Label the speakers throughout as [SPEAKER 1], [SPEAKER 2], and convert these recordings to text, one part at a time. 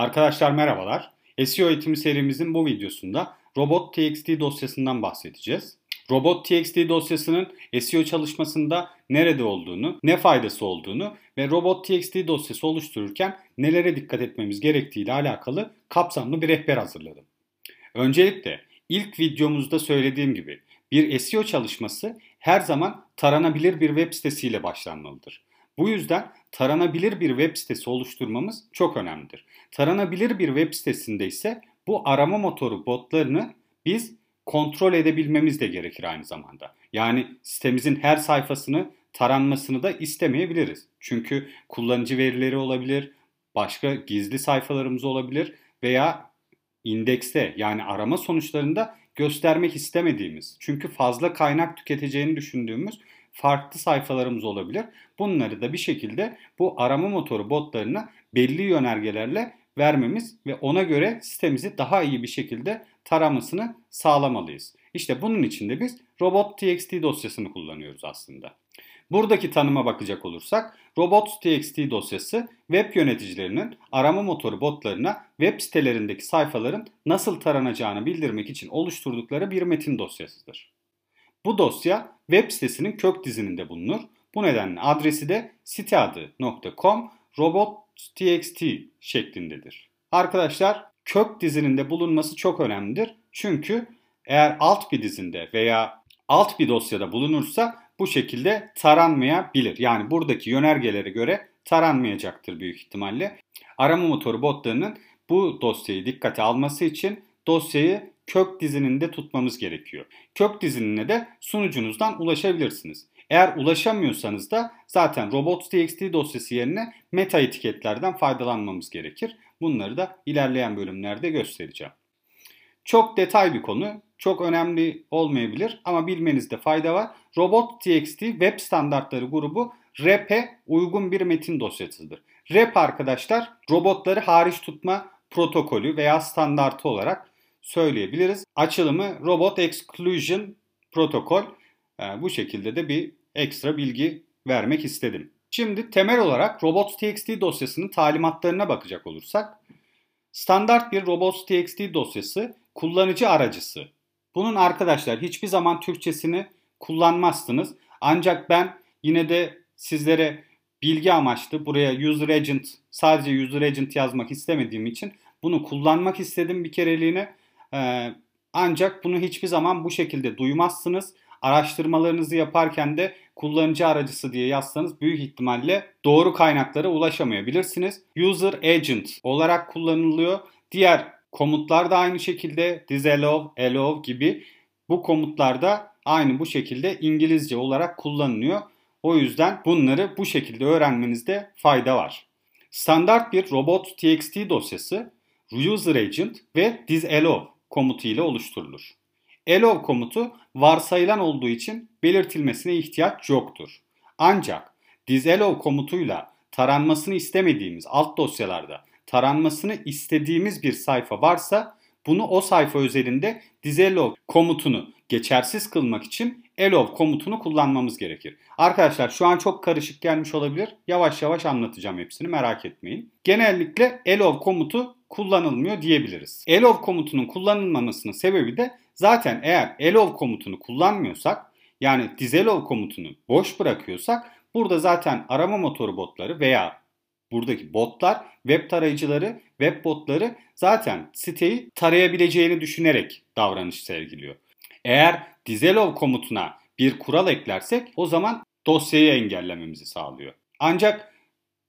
[SPEAKER 1] Arkadaşlar merhabalar. SEO eğitimi serimizin bu videosunda robot.txt dosyasından bahsedeceğiz. Robot.txt dosyasının SEO çalışmasında nerede olduğunu, ne faydası olduğunu ve robot.txt dosyası oluştururken nelere dikkat etmemiz gerektiği ile alakalı kapsamlı bir rehber hazırladım. Öncelikle ilk videomuzda söylediğim gibi bir SEO çalışması her zaman taranabilir bir web sitesiyle başlanmalıdır. Bu yüzden taranabilir bir web sitesi oluşturmamız çok önemlidir. Taranabilir bir web sitesinde ise bu arama motoru botlarını biz kontrol edebilmemiz de gerekir aynı zamanda. Yani sitemizin her sayfasını taranmasını da istemeyebiliriz. Çünkü kullanıcı verileri olabilir, başka gizli sayfalarımız olabilir veya indekste yani arama sonuçlarında göstermek istemediğimiz, çünkü fazla kaynak tüketeceğini düşündüğümüz farklı sayfalarımız olabilir. Bunları da bir şekilde bu arama motoru botlarına belli yönergelerle vermemiz ve ona göre sitemizi daha iyi bir şekilde taramasını sağlamalıyız. İşte bunun için de biz robot.txt dosyasını kullanıyoruz aslında. Buradaki tanıma bakacak olursak robots.txt dosyası web yöneticilerinin arama motoru botlarına web sitelerindeki sayfaların nasıl taranacağını bildirmek için oluşturdukları bir metin dosyasıdır. Bu dosya web sitesinin kök dizininde bulunur. Bu nedenle adresi de siteadı.com robot.txt şeklindedir. Arkadaşlar kök dizininde bulunması çok önemlidir. Çünkü eğer alt bir dizinde veya alt bir dosyada bulunursa bu şekilde taranmayabilir. Yani buradaki yönergelere göre taranmayacaktır büyük ihtimalle. Arama motoru botlarının bu dosyayı dikkate alması için dosyayı kök dizininde tutmamız gerekiyor. Kök dizinine de sunucunuzdan ulaşabilirsiniz. Eğer ulaşamıyorsanız da zaten robots.txt dosyası yerine meta etiketlerden faydalanmamız gerekir. Bunları da ilerleyen bölümlerde göstereceğim. Çok detay bir konu, çok önemli olmayabilir ama bilmenizde fayda var. Robot.txt web standartları grubu REP'e uygun bir metin dosyasıdır. REP arkadaşlar robotları hariç tutma protokolü veya standartı olarak söyleyebiliriz. Açılımı Robot Exclusion Protokol. Ee, bu şekilde de bir ekstra bilgi vermek istedim. Şimdi temel olarak robots.txt dosyasının talimatlarına bakacak olursak, standart bir robots.txt dosyası kullanıcı aracısı. Bunun arkadaşlar hiçbir zaman Türkçesini kullanmazsınız. Ancak ben yine de sizlere bilgi amaçlı buraya user agent sadece user agent yazmak istemediğim için bunu kullanmak istedim bir kereliğine. Ee, ancak bunu hiçbir zaman bu şekilde duymazsınız. Araştırmalarınızı yaparken de kullanıcı aracısı diye yazsanız büyük ihtimalle doğru kaynaklara ulaşamayabilirsiniz. User agent olarak kullanılıyor. Diğer komutlar da aynı şekilde disallow, allow gibi bu komutlar da aynı bu şekilde İngilizce olarak kullanılıyor. O yüzden bunları bu şekilde öğrenmenizde fayda var. Standart bir robot.txt dosyası user agent ve disallow komutu ile oluşturulur. Allow komutu varsayılan olduğu için belirtilmesine ihtiyaç yoktur. Ancak disallow komutuyla taranmasını istemediğimiz alt dosyalarda taranmasını istediğimiz bir sayfa varsa bunu o sayfa özelinde disallow komutunu geçersiz kılmak için allow komutunu kullanmamız gerekir. Arkadaşlar şu an çok karışık gelmiş olabilir. Yavaş yavaş anlatacağım hepsini merak etmeyin. Genellikle allow komutu kullanılmıyor diyebiliriz. Allow komutunun kullanılmamasının sebebi de zaten eğer allow komutunu kullanmıyorsak yani disallow komutunu boş bırakıyorsak burada zaten arama motoru botları veya buradaki botlar, web tarayıcıları, web botları zaten siteyi tarayabileceğini düşünerek davranış sergiliyor. Eğer disallow komutuna bir kural eklersek o zaman dosyayı engellememizi sağlıyor. Ancak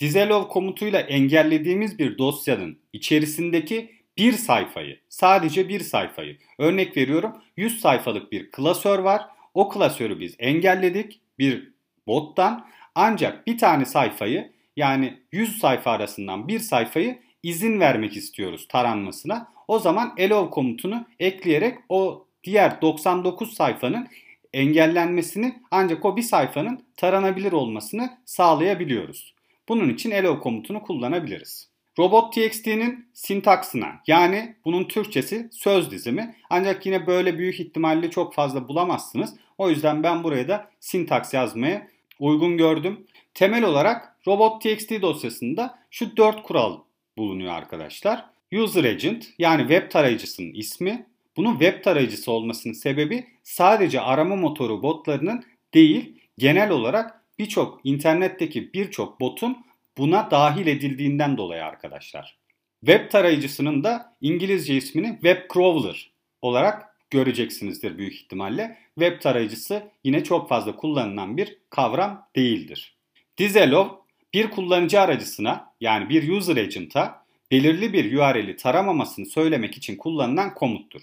[SPEAKER 1] disallow komutuyla engellediğimiz bir dosyanın içerisindeki bir sayfayı, sadece bir sayfayı, örnek veriyorum 100 sayfalık bir klasör var. O klasörü biz engelledik bir bottan ancak bir tane sayfayı yani 100 sayfa arasından bir sayfayı izin vermek istiyoruz taranmasına. O zaman allow komutunu ekleyerek o diğer 99 sayfanın engellenmesini ancak o bir sayfanın taranabilir olmasını sağlayabiliyoruz. Bunun için allow komutunu kullanabiliriz. Robot.txt'nin sintaksına yani bunun Türkçesi söz dizimi ancak yine böyle büyük ihtimalle çok fazla bulamazsınız. O yüzden ben buraya da sintaks yazmaya uygun gördüm. Temel olarak robot.txt dosyasında şu 4 kural bulunuyor arkadaşlar. User agent yani web tarayıcısının ismi. Bunun web tarayıcısı olmasının sebebi sadece arama motoru botlarının değil genel olarak birçok internetteki birçok botun buna dahil edildiğinden dolayı arkadaşlar. Web tarayıcısının da İngilizce ismini web crawler olarak göreceksinizdir büyük ihtimalle. Web tarayıcısı yine çok fazla kullanılan bir kavram değildir. Dizelov bir kullanıcı aracısına yani bir user agent'a belirli bir URL'i taramamasını söylemek için kullanılan komuttur.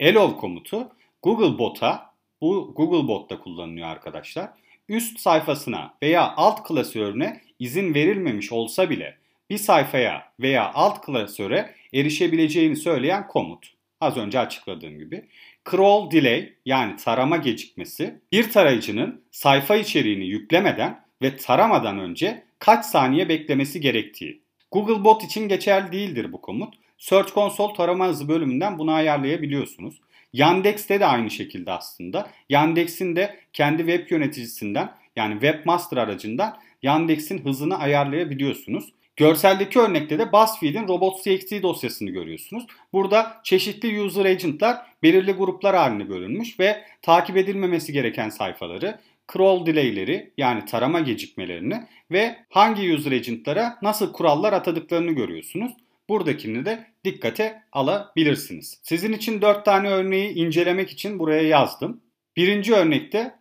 [SPEAKER 1] Elov komutu Google Bot'a, bu Google Bot'ta kullanılıyor arkadaşlar. Üst sayfasına veya alt klasörüne izin verilmemiş olsa bile bir sayfaya veya alt klasöre erişebileceğini söyleyen komut. Az önce açıkladığım gibi. Crawl delay yani tarama gecikmesi bir tarayıcının sayfa içeriğini yüklemeden ve taramadan önce kaç saniye beklemesi gerektiği. Google Bot için geçerli değildir bu komut. Search Console tarama hızı bölümünden bunu ayarlayabiliyorsunuz. Yandex'te de aynı şekilde aslında. Yandex'in de kendi web yöneticisinden yani Webmaster aracından Yandex'in hızını ayarlayabiliyorsunuz. Görseldeki örnekte de BuzzFeed'in robots.txt dosyasını görüyorsunuz. Burada çeşitli user agent'lar belirli gruplar haline bölünmüş ve takip edilmemesi gereken sayfaları, crawl delay'leri yani tarama gecikmelerini ve hangi user agent'lara nasıl kurallar atadıklarını görüyorsunuz. Buradakini de dikkate alabilirsiniz. Sizin için 4 tane örneği incelemek için buraya yazdım. Birinci örnekte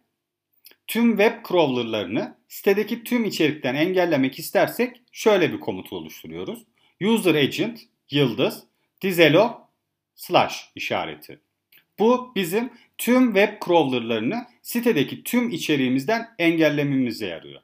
[SPEAKER 1] tüm web crawlerlarını sitedeki tüm içerikten engellemek istersek şöyle bir komut oluşturuyoruz. User agent yıldız dizelo slash işareti. Bu bizim tüm web crawlerlarını sitedeki tüm içeriğimizden engellememize yarıyor.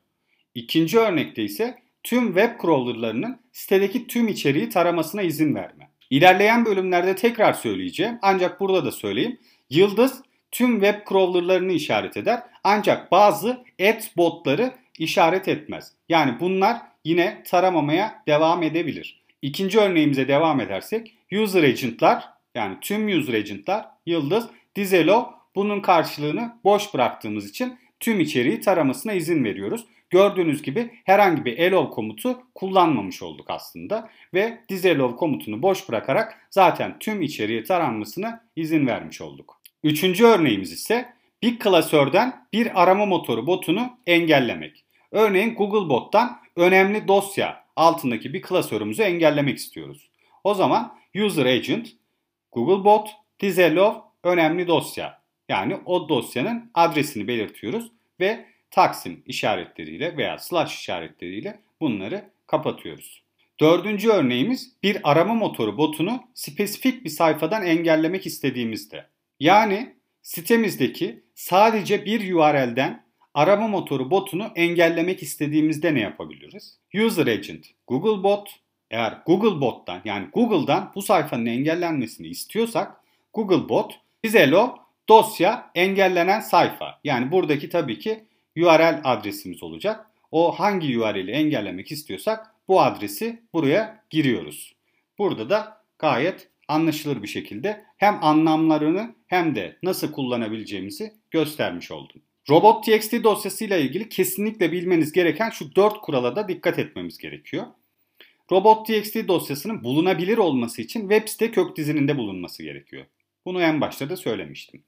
[SPEAKER 1] İkinci örnekte ise tüm web crawlerlarının sitedeki tüm içeriği taramasına izin verme. İlerleyen bölümlerde tekrar söyleyeceğim ancak burada da söyleyeyim. Yıldız tüm web crawlerlarını işaret eder ancak bazı ads botları işaret etmez. Yani bunlar yine taramamaya devam edebilir. İkinci örneğimize devam edersek user agent'lar yani tüm user agent'lar yıldız dizelo bunun karşılığını boş bıraktığımız için tüm içeriği taramasına izin veriyoruz. Gördüğünüz gibi herhangi bir elov komutu kullanmamış olduk aslında ve dizelov komutunu boş bırakarak zaten tüm içeriği taranmasına izin vermiş olduk. Üçüncü örneğimiz ise bir klasörden bir arama motoru botunu engellemek. Örneğin Google Bot'tan önemli dosya altındaki bir klasörümüzü engellemek istiyoruz. O zaman user agent, Google Bot, Dizelov, önemli dosya. Yani o dosyanın adresini belirtiyoruz ve Taksim işaretleriyle veya slash işaretleriyle bunları kapatıyoruz. Dördüncü örneğimiz bir arama motoru botunu spesifik bir sayfadan engellemek istediğimizde. Yani sitemizdeki sadece bir URL'den arama motoru botunu engellemek istediğimizde ne yapabiliriz? User Agent Google Bot eğer Google Bot'tan yani Google'dan bu sayfanın engellenmesini istiyorsak Google Bot bize lo dosya engellenen sayfa. Yani buradaki tabii ki URL adresimiz olacak. O hangi URL'i engellemek istiyorsak bu adresi buraya giriyoruz. Burada da gayet anlaşılır bir şekilde hem anlamlarını hem de nasıl kullanabileceğimizi göstermiş oldum. Robot.txt dosyasıyla ilgili kesinlikle bilmeniz gereken şu 4 kurala da dikkat etmemiz gerekiyor. Robot.txt dosyasının bulunabilir olması için web site kök dizininde bulunması gerekiyor. Bunu en başta da söylemiştim.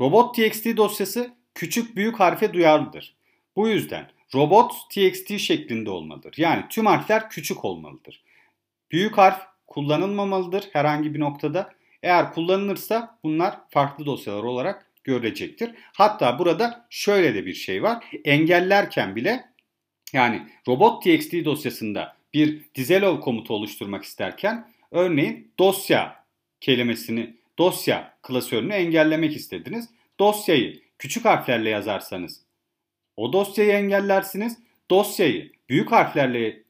[SPEAKER 1] Robot.txt dosyası küçük büyük harfe duyarlıdır. Bu yüzden robot txt şeklinde olmalıdır. Yani tüm harfler küçük olmalıdır. Büyük harf kullanılmamalıdır herhangi bir noktada. Eğer kullanılırsa bunlar farklı dosyalar olarak görecektir. Hatta burada şöyle de bir şey var. Engellerken bile yani robot.txt dosyasında bir dizelov komutu oluşturmak isterken örneğin dosya kelimesini, dosya klasörünü engellemek istediniz. Dosyayı küçük harflerle yazarsanız o dosyayı engellersiniz. Dosyayı büyük harflerle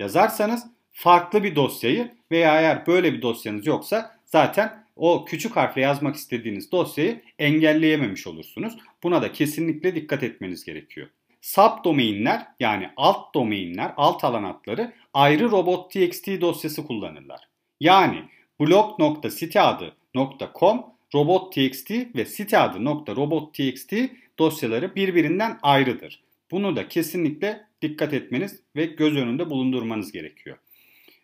[SPEAKER 1] yazarsanız farklı bir dosyayı veya eğer böyle bir dosyanız yoksa zaten o küçük harfle yazmak istediğiniz dosyayı engelleyememiş olursunuz. Buna da kesinlikle dikkat etmeniz gerekiyor. Subdomainler yani alt domainler, alt alan adları ayrı robot.txt dosyası kullanırlar. Yani blog.siteadı.com robot.txt ve site adı .robot.txt dosyaları birbirinden ayrıdır. Bunu da kesinlikle dikkat etmeniz ve göz önünde bulundurmanız gerekiyor.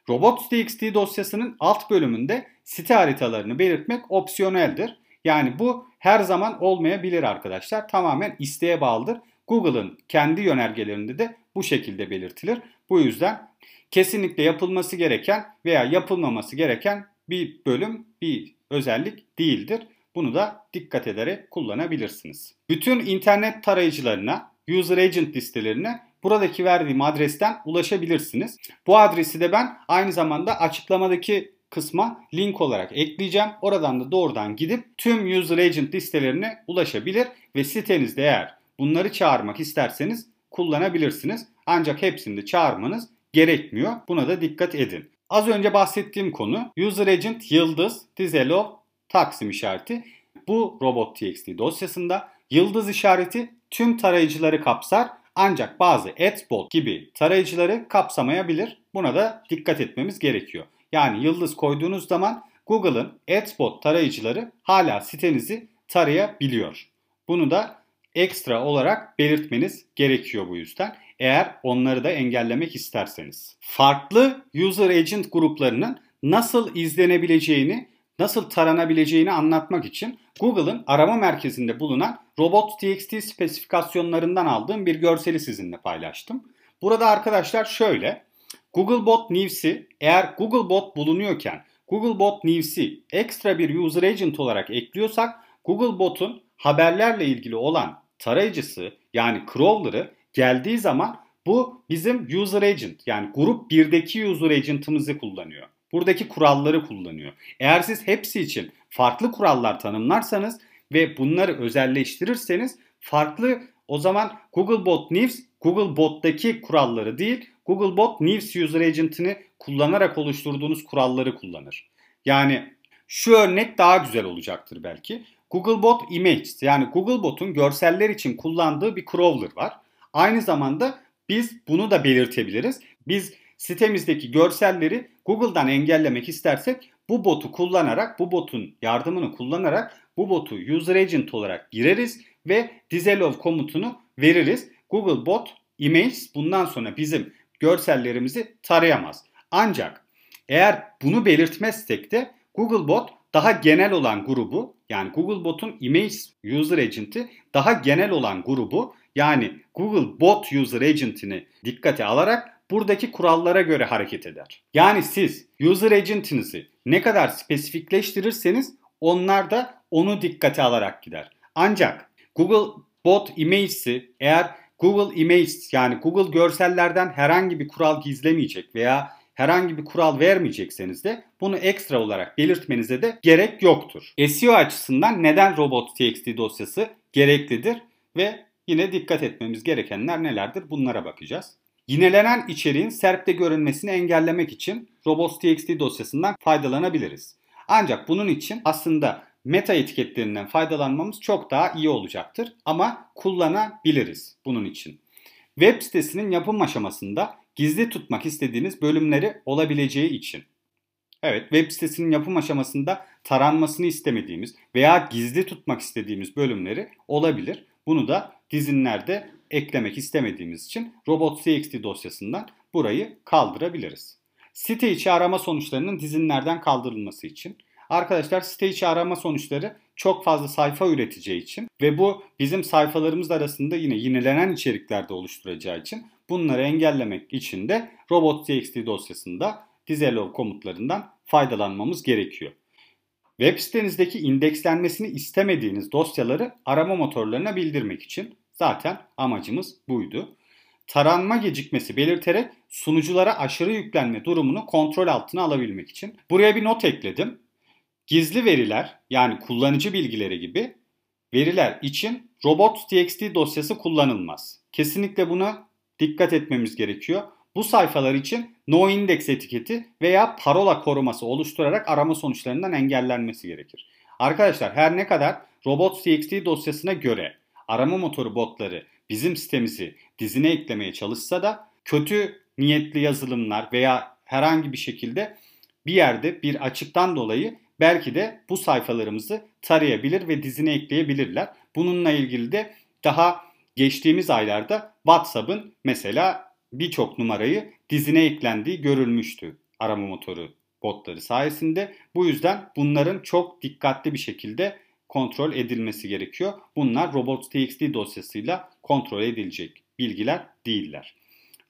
[SPEAKER 1] robots.txt dosyasının alt bölümünde site haritalarını belirtmek opsiyoneldir. Yani bu her zaman olmayabilir arkadaşlar. Tamamen isteğe bağlıdır. Google'ın kendi yönergelerinde de bu şekilde belirtilir. Bu yüzden kesinlikle yapılması gereken veya yapılmaması gereken bir bölüm, bir özellik değildir. Bunu da dikkat ederek kullanabilirsiniz. Bütün internet tarayıcılarına, user agent listelerine buradaki verdiğim adresten ulaşabilirsiniz. Bu adresi de ben aynı zamanda açıklamadaki kısma link olarak ekleyeceğim. Oradan da doğrudan gidip tüm user agent listelerine ulaşabilir ve sitenizde eğer bunları çağırmak isterseniz kullanabilirsiniz. Ancak hepsini de çağırmanız gerekmiyor. Buna da dikkat edin. Az önce bahsettiğim konu user agent yıldız dizelov taksim işareti. Bu robot.txt dosyasında yıldız işareti tüm tarayıcıları kapsar ancak bazı adbot gibi tarayıcıları kapsamayabilir. Buna da dikkat etmemiz gerekiyor. Yani yıldız koyduğunuz zaman Google'ın adbot tarayıcıları hala sitenizi tarayabiliyor. Bunu da ekstra olarak belirtmeniz gerekiyor bu yüzden. Eğer onları da engellemek isterseniz. Farklı user agent gruplarının nasıl izlenebileceğini, nasıl taranabileceğini anlatmak için Google'ın arama merkezinde bulunan robot.txt spesifikasyonlarından aldığım bir görseli sizinle paylaştım. Burada arkadaşlar şöyle. Googlebot News'i eğer Googlebot bulunuyorken Googlebot News'i ekstra bir user agent olarak ekliyorsak Googlebot'un haberlerle ilgili olan tarayıcısı yani crawler'ı geldiği zaman bu bizim user agent yani grup 1'deki user agent'ımızı kullanıyor. Buradaki kuralları kullanıyor. Eğer siz hepsi için farklı kurallar tanımlarsanız ve bunları özelleştirirseniz farklı o zaman Googlebot News Googlebot'taki kuralları değil Googlebot News User Agent'ini kullanarak oluşturduğunuz kuralları kullanır. Yani şu örnek daha güzel olacaktır belki. Googlebot Images yani Googlebot'un görseller için kullandığı bir crawler var. Aynı zamanda biz bunu da belirtebiliriz. Biz sitemizdeki görselleri Google'dan engellemek istersek bu botu kullanarak, bu botun yardımını kullanarak bu botu user agent olarak gireriz ve disallow komutunu veririz. Google bot images bundan sonra bizim görsellerimizi tarayamaz. Ancak eğer bunu belirtmezsek de Google bot daha genel olan grubu yani Google bot'un image user agent'i daha genel olan grubu yani Google bot user agent'ini dikkate alarak buradaki kurallara göre hareket eder. Yani siz user agent'inizi ne kadar spesifikleştirirseniz onlar da onu dikkate alarak gider. Ancak Google Bot Images'i eğer Google Images yani Google görsellerden herhangi bir kural gizlemeyecek veya herhangi bir kural vermeyecekseniz de bunu ekstra olarak belirtmenize de gerek yoktur. SEO açısından neden robot.txt dosyası gereklidir ve yine dikkat etmemiz gerekenler nelerdir bunlara bakacağız. Yinelenen içeriğin SERP'te görünmesini engellemek için robots.txt dosyasından faydalanabiliriz. Ancak bunun için aslında meta etiketlerinden faydalanmamız çok daha iyi olacaktır ama kullanabiliriz bunun için. Web sitesinin yapım aşamasında gizli tutmak istediğiniz bölümleri olabileceği için. Evet web sitesinin yapım aşamasında taranmasını istemediğimiz veya gizli tutmak istediğimiz bölümleri olabilir. Bunu da dizinlerde eklemek istemediğimiz için robots.txt dosyasından burayı kaldırabiliriz. Site içi arama sonuçlarının dizinlerden kaldırılması için. Arkadaşlar site içi arama sonuçları çok fazla sayfa üreteceği için ve bu bizim sayfalarımız arasında yine yinelenen içeriklerde oluşturacağı için bunları engellemek için de robots.txt dosyasında disallow komutlarından faydalanmamız gerekiyor. Web sitenizdeki indekslenmesini istemediğiniz dosyaları arama motorlarına bildirmek için zaten amacımız buydu. Taranma gecikmesi belirterek sunuculara aşırı yüklenme durumunu kontrol altına alabilmek için. Buraya bir not ekledim. Gizli veriler yani kullanıcı bilgileri gibi veriler için robots.txt dosyası kullanılmaz. Kesinlikle buna dikkat etmemiz gerekiyor. Bu sayfalar için no index etiketi veya parola koruması oluşturarak arama sonuçlarından engellenmesi gerekir. Arkadaşlar her ne kadar robots.txt dosyasına göre arama motoru botları bizim sitemizi dizine eklemeye çalışsa da kötü niyetli yazılımlar veya herhangi bir şekilde bir yerde bir açıktan dolayı belki de bu sayfalarımızı tarayabilir ve dizine ekleyebilirler. Bununla ilgili de daha geçtiğimiz aylarda WhatsApp'ın mesela birçok numarayı dizine eklendiği görülmüştü. arama motoru botları sayesinde. Bu yüzden bunların çok dikkatli bir şekilde kontrol edilmesi gerekiyor. Bunlar robots.txt dosyasıyla kontrol edilecek bilgiler değiller.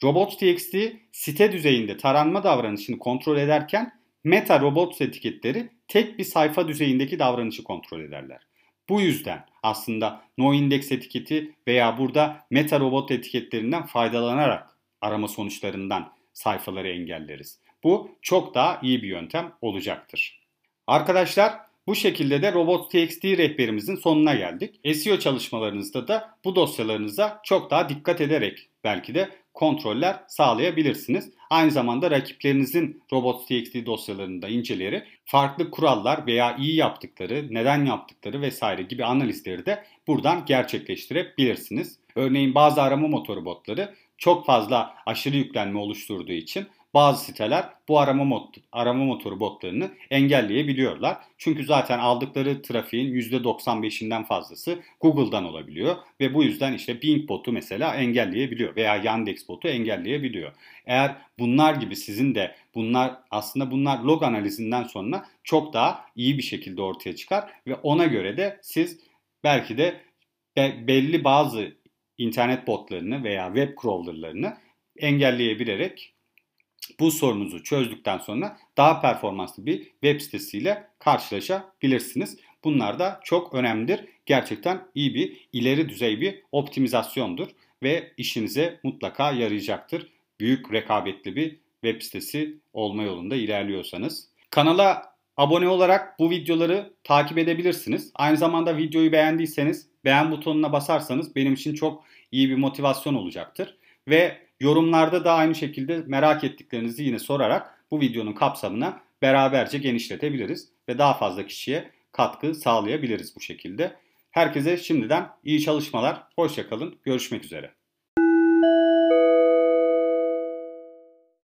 [SPEAKER 1] Robots.txt site düzeyinde taranma davranışını kontrol ederken meta robots etiketleri tek bir sayfa düzeyindeki davranışı kontrol ederler. Bu yüzden aslında noindex etiketi veya burada meta robot etiketlerinden faydalanarak arama sonuçlarından sayfaları engelleriz. Bu çok daha iyi bir yöntem olacaktır. Arkadaşlar bu şekilde de Robots.txt rehberimizin sonuna geldik. SEO çalışmalarınızda da bu dosyalarınıza çok daha dikkat ederek belki de kontroller sağlayabilirsiniz. Aynı zamanda rakiplerinizin Robots.txt dosyalarını da inceleyerek farklı kurallar veya iyi yaptıkları, neden yaptıkları vesaire gibi analizleri de buradan gerçekleştirebilirsiniz. Örneğin bazı arama motoru botları çok fazla aşırı yüklenme oluşturduğu için bazı siteler bu arama, mod, arama motoru botlarını engelleyebiliyorlar. Çünkü zaten aldıkları trafiğin %95'inden fazlası Google'dan olabiliyor ve bu yüzden işte Bing botu mesela engelleyebiliyor veya Yandex botu engelleyebiliyor. Eğer bunlar gibi sizin de bunlar aslında bunlar log analizinden sonra çok daha iyi bir şekilde ortaya çıkar ve ona göre de siz belki de belli bazı internet botlarını veya web crawlerlarını engelleyebilerek bu sorunuzu çözdükten sonra daha performanslı bir web sitesiyle karşılaşabilirsiniz. Bunlar da çok önemlidir. Gerçekten iyi bir ileri düzey bir optimizasyondur ve işinize mutlaka yarayacaktır. Büyük rekabetli bir web sitesi olma yolunda ilerliyorsanız. Kanala abone olarak bu videoları takip edebilirsiniz. Aynı zamanda videoyu beğendiyseniz beğen butonuna basarsanız benim için çok iyi bir motivasyon olacaktır. Ve Yorumlarda da aynı şekilde merak ettiklerinizi yine sorarak bu videonun kapsamına beraberce genişletebiliriz ve daha fazla kişiye katkı sağlayabiliriz bu şekilde. Herkese şimdiden iyi çalışmalar, hoşçakalın, görüşmek üzere.